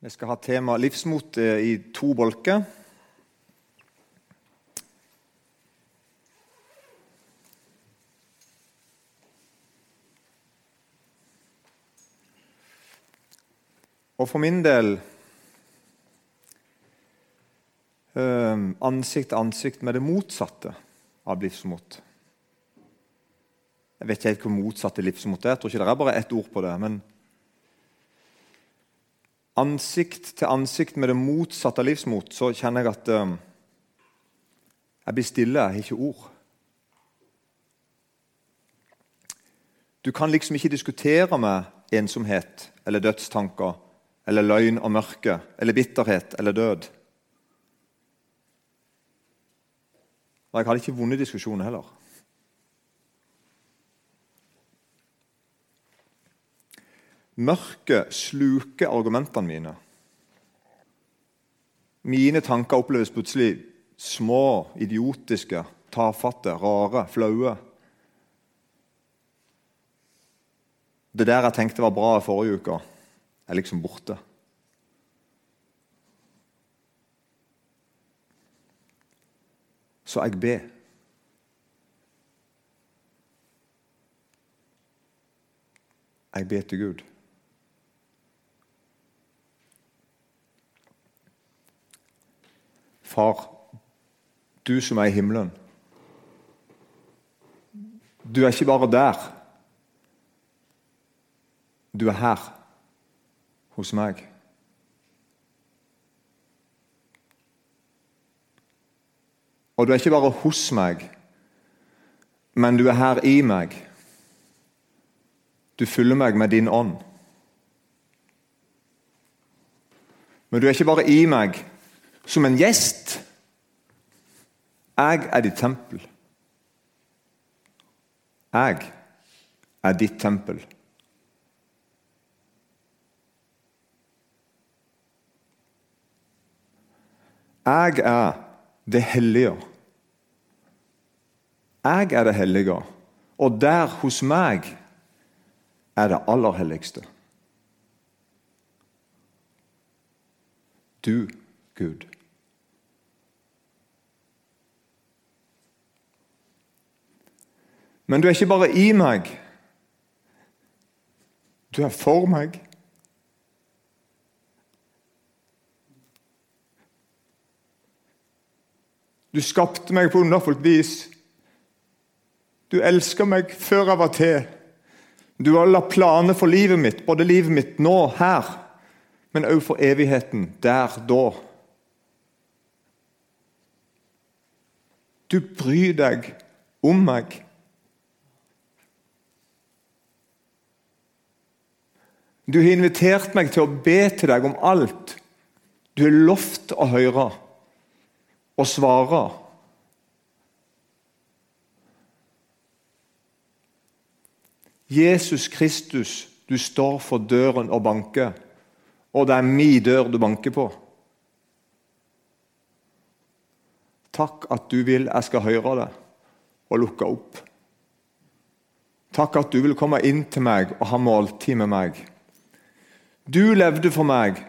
Vi skal ha tema livsmot eh, i to bolker. Og for min del eh, ansikt til ansikt med det motsatte av livsmot. Jeg vet ikke helt hvor motsatt livsmot er. Jeg tror ikke det er bare ett ord på det. men ansikt til ansikt med det motsatte av livsmot, så kjenner jeg at uh, jeg blir stille. Jeg har ikke ord. Du kan liksom ikke diskutere med ensomhet eller dødstanker eller løgn og mørke eller bitterhet eller død. Og jeg hadde ikke vunnet diskusjonen heller. Mørket sluker argumentene mine. Mine tanker oppleves plutselig små, idiotiske, tafatte, rare, flaue. Det der jeg tenkte var bra i forrige uke, er liksom borte. Så jeg ber. Jeg ber til Gud. Far, du som er i himmelen. Du er ikke bare der. Du er her, hos meg. Og du er ikke bare hos meg, men du er her i meg. Du fyller meg med din ånd. Men du er ikke bare i meg, som en gjest. Jeg er ditt tempel. Jeg er ditt tempel. Jeg er det hellige. Jeg er det hellige, og der hos meg er det aller helligste. Du, Gud. Men du er ikke bare i meg. Du er for meg. Du skapte meg på underfullt vis. Du elsker meg før jeg var til. Du har lagt planer for livet mitt, både livet mitt nå, her, men også for evigheten, der, da. Du bryr deg om meg. Du har invitert meg til å be til deg om alt. Du har lovt å høre og svare. Jesus Kristus, du står for døren og banker, og det er mi dør du banker på. Takk at du vil jeg skal høre det og lukke opp. Takk at du vil komme inn til meg og ha måltid med meg. Du levde for meg.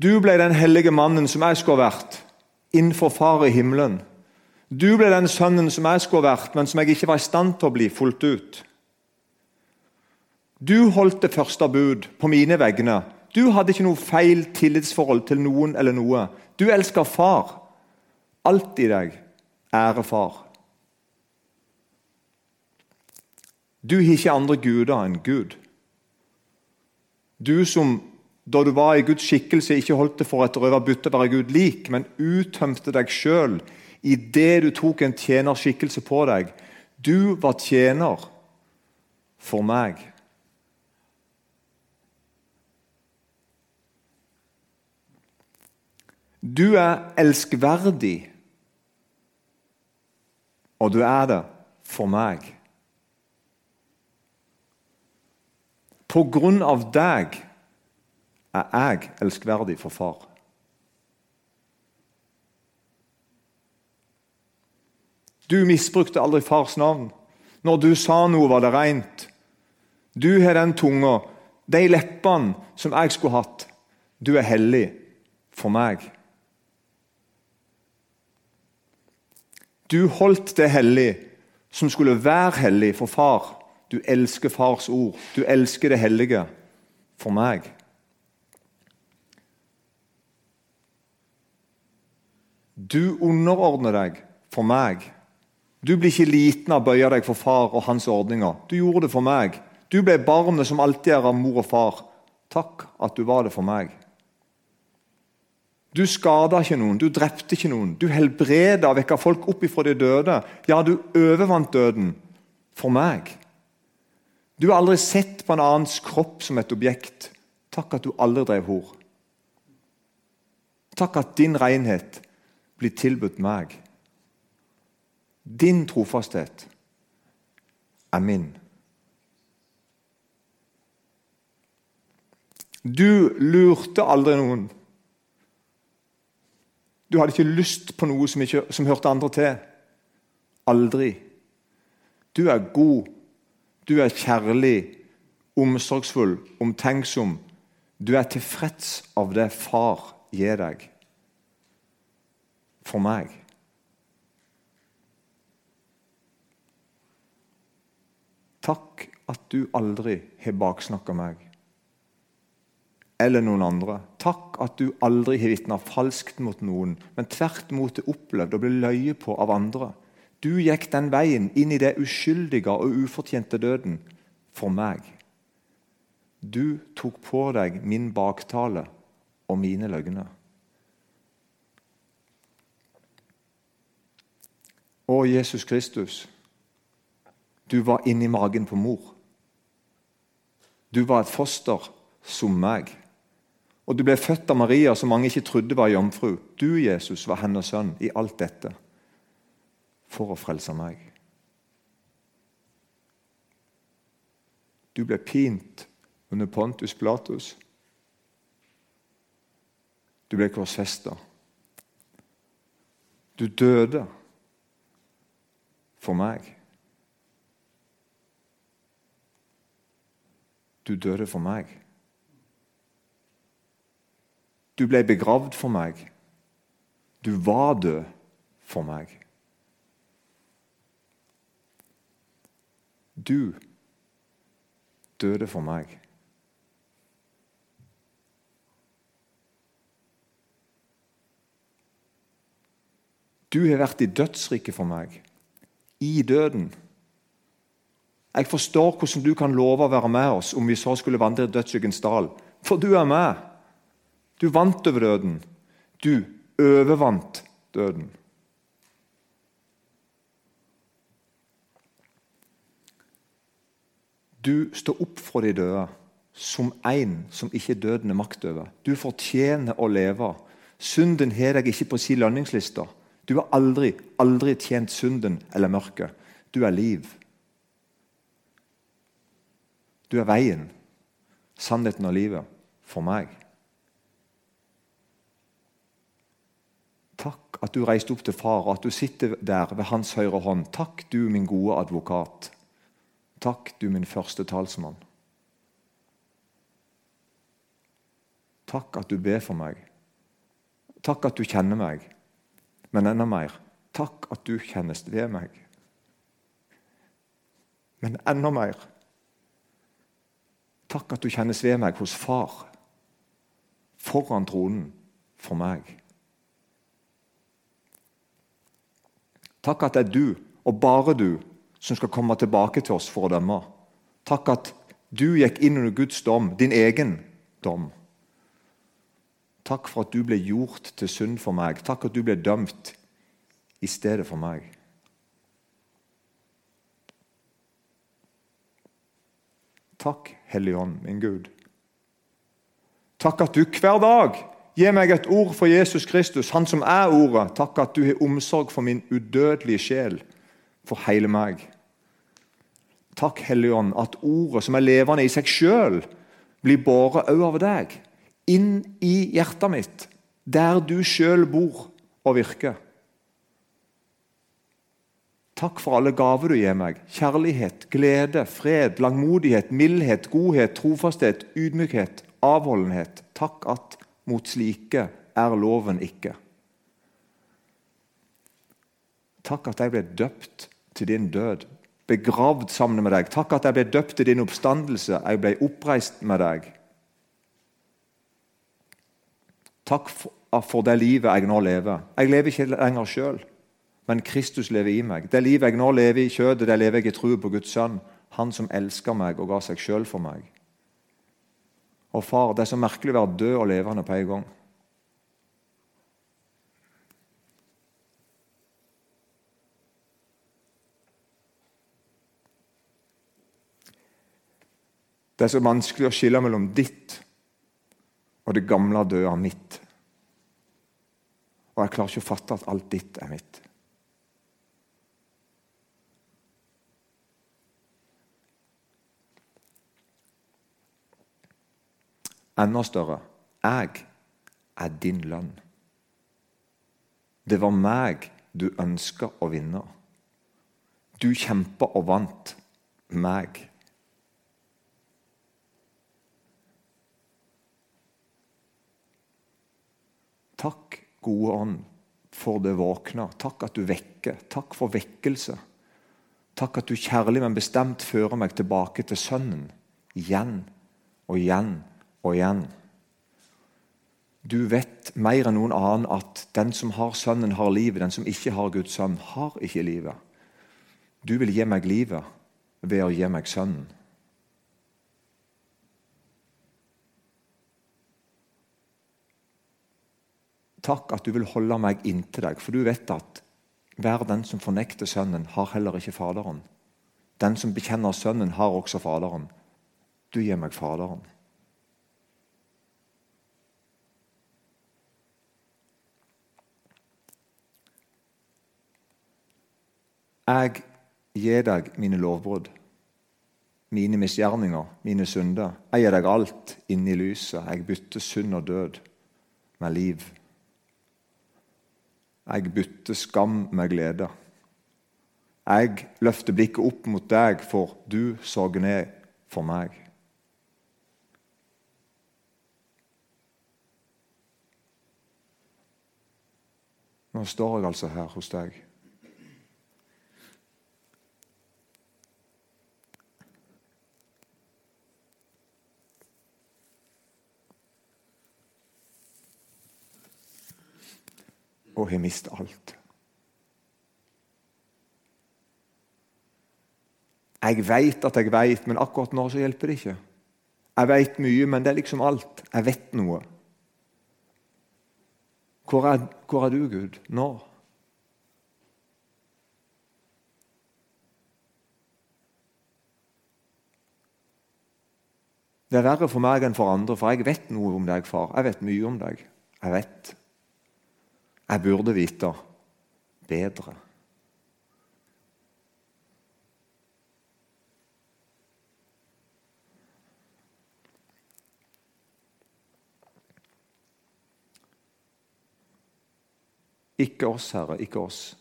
Du ble den hellige mannen som jeg skulle ha vært, innenfor Far i himmelen. Du ble den sønnen som jeg skulle ha vært, men som jeg ikke var i stand til å bli fullt ut. Du holdt det første bud på mine vegne. Du hadde ikke noe feil tillitsforhold til noen eller noe. Du elsker far. Alt i deg ære far. Du har ikke andre guder enn Gud. Du som da du var i Guds skikkelse, ikke holdt det for et røverbytte å være Gud lik, men uttømte deg sjøl idet du tok en tjenerskikkelse på deg. Du var tjener for meg. Du er elskverdig, og du er det for meg. På grunn av deg er jeg elskverdig for far. Du misbrukte aldri fars navn. Når du sa noe, var det rent. Du har den tunga, de leppene som jeg skulle hatt. Du er hellig for meg. Du holdt det hellig som skulle være hellig for far. Du elsker fars ord. Du elsker det hellige for meg. Du underordner deg for meg. Du blir ikke liten av å bøye deg for far og hans ordninger. Du gjorde det for meg. Du ble barnet som alltid er av mor og far. Takk at du var det for meg. Du skada ikke noen, du drepte ikke noen. Du helbreda og vekka folk opp ifra de døde. Ja, du overvant døden for meg. Du har aldri sett på en annens kropp som et objekt. Takk at du aldri drev hor. Takk at din renhet blir tilbudt meg. Din trofasthet er min. Du lurte aldri noen. Du hadde ikke lyst på noe som, ikke, som hørte andre til. Aldri. Du er god, du er kjærlig, omsorgsfull, omtenksom. Du er tilfreds av det far gir deg. For meg. Takk at du aldri har baksnakka meg eller noen andre. Takk at du aldri har vitna falskt mot noen, men tvert imot er opplevd å bli løye på av andre. Du gikk den veien inn i det uskyldige og ufortjente døden for meg. Du tok på deg min baktale og mine løgner. Å, Jesus Kristus, du var inni magen på mor. Du var et foster som meg. Og du ble født av Maria, som mange ikke trodde var jomfru. Du, Jesus, var hennes sønn i alt dette for å frelse meg. Du ble pint under Pontus Platus. Du ble korsfesta. Du døde for meg. Du døde for meg. Du ble begravd for meg. Du var død for meg. Du døde for meg. Du har vært i dødsriket for meg, i døden. Jeg forstår hvordan du kan love å være med oss om vi så skulle vandre i dødsskyggens dal. For du er med. Du vant over døden. Du overvant døden. Du står opp fra de døde som en som ikke døden er makt over. Du fortjener å leve. Synden har deg ikke på si lønningsliste. Du har aldri, aldri tjent synden eller mørket. Du er liv. Du er veien, sannheten og livet for meg. Takk at du reiste opp til far, og at du sitter der ved hans høyre hånd. Takk, du min gode advokat. Takk, du min første talsmann. Takk at du ber for meg. Takk at du kjenner meg. Men enda mer takk at du kjennes ved meg. Men enda mer Takk at du kjennes ved meg hos far, foran tronen for meg. Takk at det er du, og bare du, som skal komme tilbake til oss for å dømme. Takk at du gikk inn under Guds dom, din egen dom. Takk for at du ble gjort til synd for meg. Takk at du ble dømt i stedet for meg. Takk, Hellige Ånd, min Gud. Takk at du hver dag gir meg et ord for Jesus Kristus, Han som er Ordet. Takk at du har omsorg for min udødelige sjel, for hele meg. Takk, Hellige Ånd, at Ordet, som er levende i seg sjøl, blir båret òg av deg, inn i hjertet mitt, der du sjøl bor og virker. Takk for alle gaver du gir meg. Kjærlighet, glede, fred, langmodighet, mildhet, godhet, trofasthet, ydmykhet, avholdenhet. Takk at Mot slike er loven ikke. Takk at jeg ble døpt til din død, begravd sammen med deg. Takk at jeg ble døpt til din oppstandelse, jeg ble oppreist med deg. Takk for, for det livet jeg nå lever. Jeg lever ikke lenger sjøl, men Kristus lever i meg. Det livet jeg nå lever i kjødet, det lever jeg i tro på Guds sønn, Han som elsker meg og ga seg sjøl for meg. Og far, det er så merkelig å være død og levende på en gang. Det er så vanskelig å skille mellom ditt og det gamle døde mitt. Og jeg klarer ikke å fatte at alt ditt er mitt. Enda større jeg er din lønn. Det var meg du ønska å vinne. Du kjempa og vant meg. Takk, gode ånd, for det våkne. Takk at du vekker. Takk for vekkelse. Takk at du kjærlig, men bestemt fører meg tilbake til Sønnen. Igjen og igjen og igjen. Du vet mer enn noen annen at den som har Sønnen, har livet. Den som ikke har Guds sønn, har ikke livet. Du vil gi meg livet ved å gi meg Sønnen. Takk at du vil holde meg inntil deg, for du vet at hver den som fornekter Sønnen, har heller ikke Faderen. Den som bekjenner Sønnen, har også Faderen. Du gir meg Faderen. Jeg gir deg mine lovbrudd, mine misgjerninger, mine synder. Jeg gir deg alt inni lyset. Jeg bytter synd og død med liv. Jeg bytter skam med glede. Jeg løfter blikket opp mot deg, for du sorger ned for meg. Nå står jeg altså her hos deg. Og har mistet alt. Jeg veit at jeg veit, men akkurat nå så hjelper det ikke. Jeg veit mye, men det er liksom alt. Jeg vet noe. Hvor er, hvor er du, Gud, nå? Det er verre for meg enn for andre, for jeg vet noe om deg, far. Jeg vet mye om deg. Jeg vet jeg burde vite bedre. Ikke oss, Herre, ikke oss,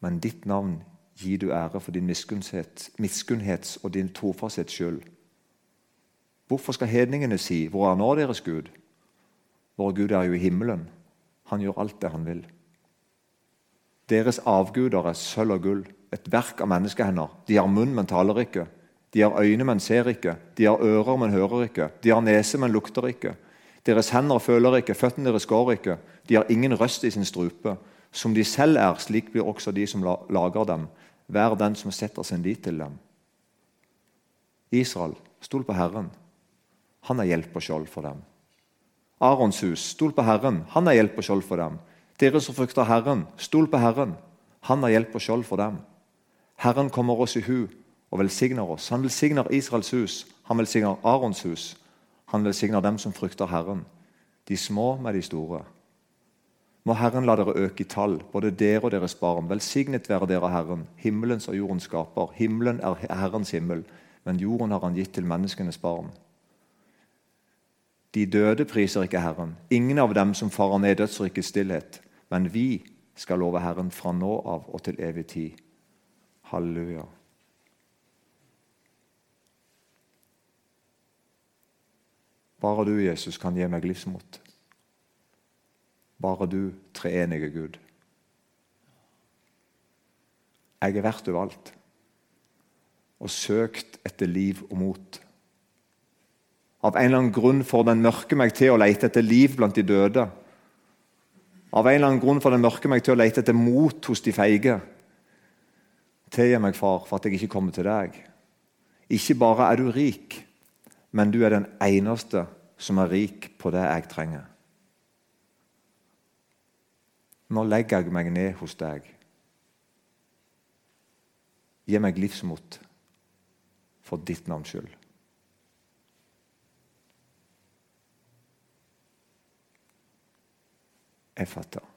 men ditt navn gir du ære for din miskunnhets og din trofasthets skyld. Hvorfor skal hedningene si 'Hvor er nå deres Gud'? Vår Gud er jo i himmelen. Han gjør alt det han vil. Deres avguder er sølv og gull, et verk av menneskehender. De har munn, men taler ikke. De har øyne, men ser ikke. De har ører, men hører ikke. De har nese, men lukter ikke. Deres hender føler ikke, føttene deres går ikke. De har ingen røst i sin strupe. Som de selv er, slik blir også de som lager dem. Vær den som setter sin lit til dem. Israel, stol på Herren. Han er hjelp og skjold for dem. Arons hus, stol på Herren, han er hjelp og skjold for dem. Dere som frykter Herren, stol på Herren, han er hjelp og skjold for dem. Herren kommer oss i hu og velsigner oss. Han velsigner Israels hus, han velsigner Arons hus. Han velsigner dem som frykter Herren, de små med de store. Må Herren la dere øke i tall, både dere og deres barn. Velsignet være dere Herren, himmelens og jordens skaper. Himmelen er Herrens himmel, men jorden har han gitt til menneskenes barn. De døde priser ikke Herren, ingen av dem som farer ned dødsrikets stillhet. Men vi skal love Herren fra nå av og til evig tid. Halleluja. Bare du, Jesus, kan gi meg livsmot. Bare du, treenige Gud. Jeg er verdt overalt og søkt etter liv og mot. Av en eller annen grunn får den mørke meg til å lete etter liv blant de døde. Av en eller annen grunn får den mørke meg til å lete etter mot hos de feige. Tilgi meg, far, for at jeg ikke kommer til deg. Ikke bare er du rik, men du er den eneste som er rik på det jeg trenger. Nå legger jeg meg ned hos deg. Gi meg livsmot for ditt navns skyld. Jeg fatter.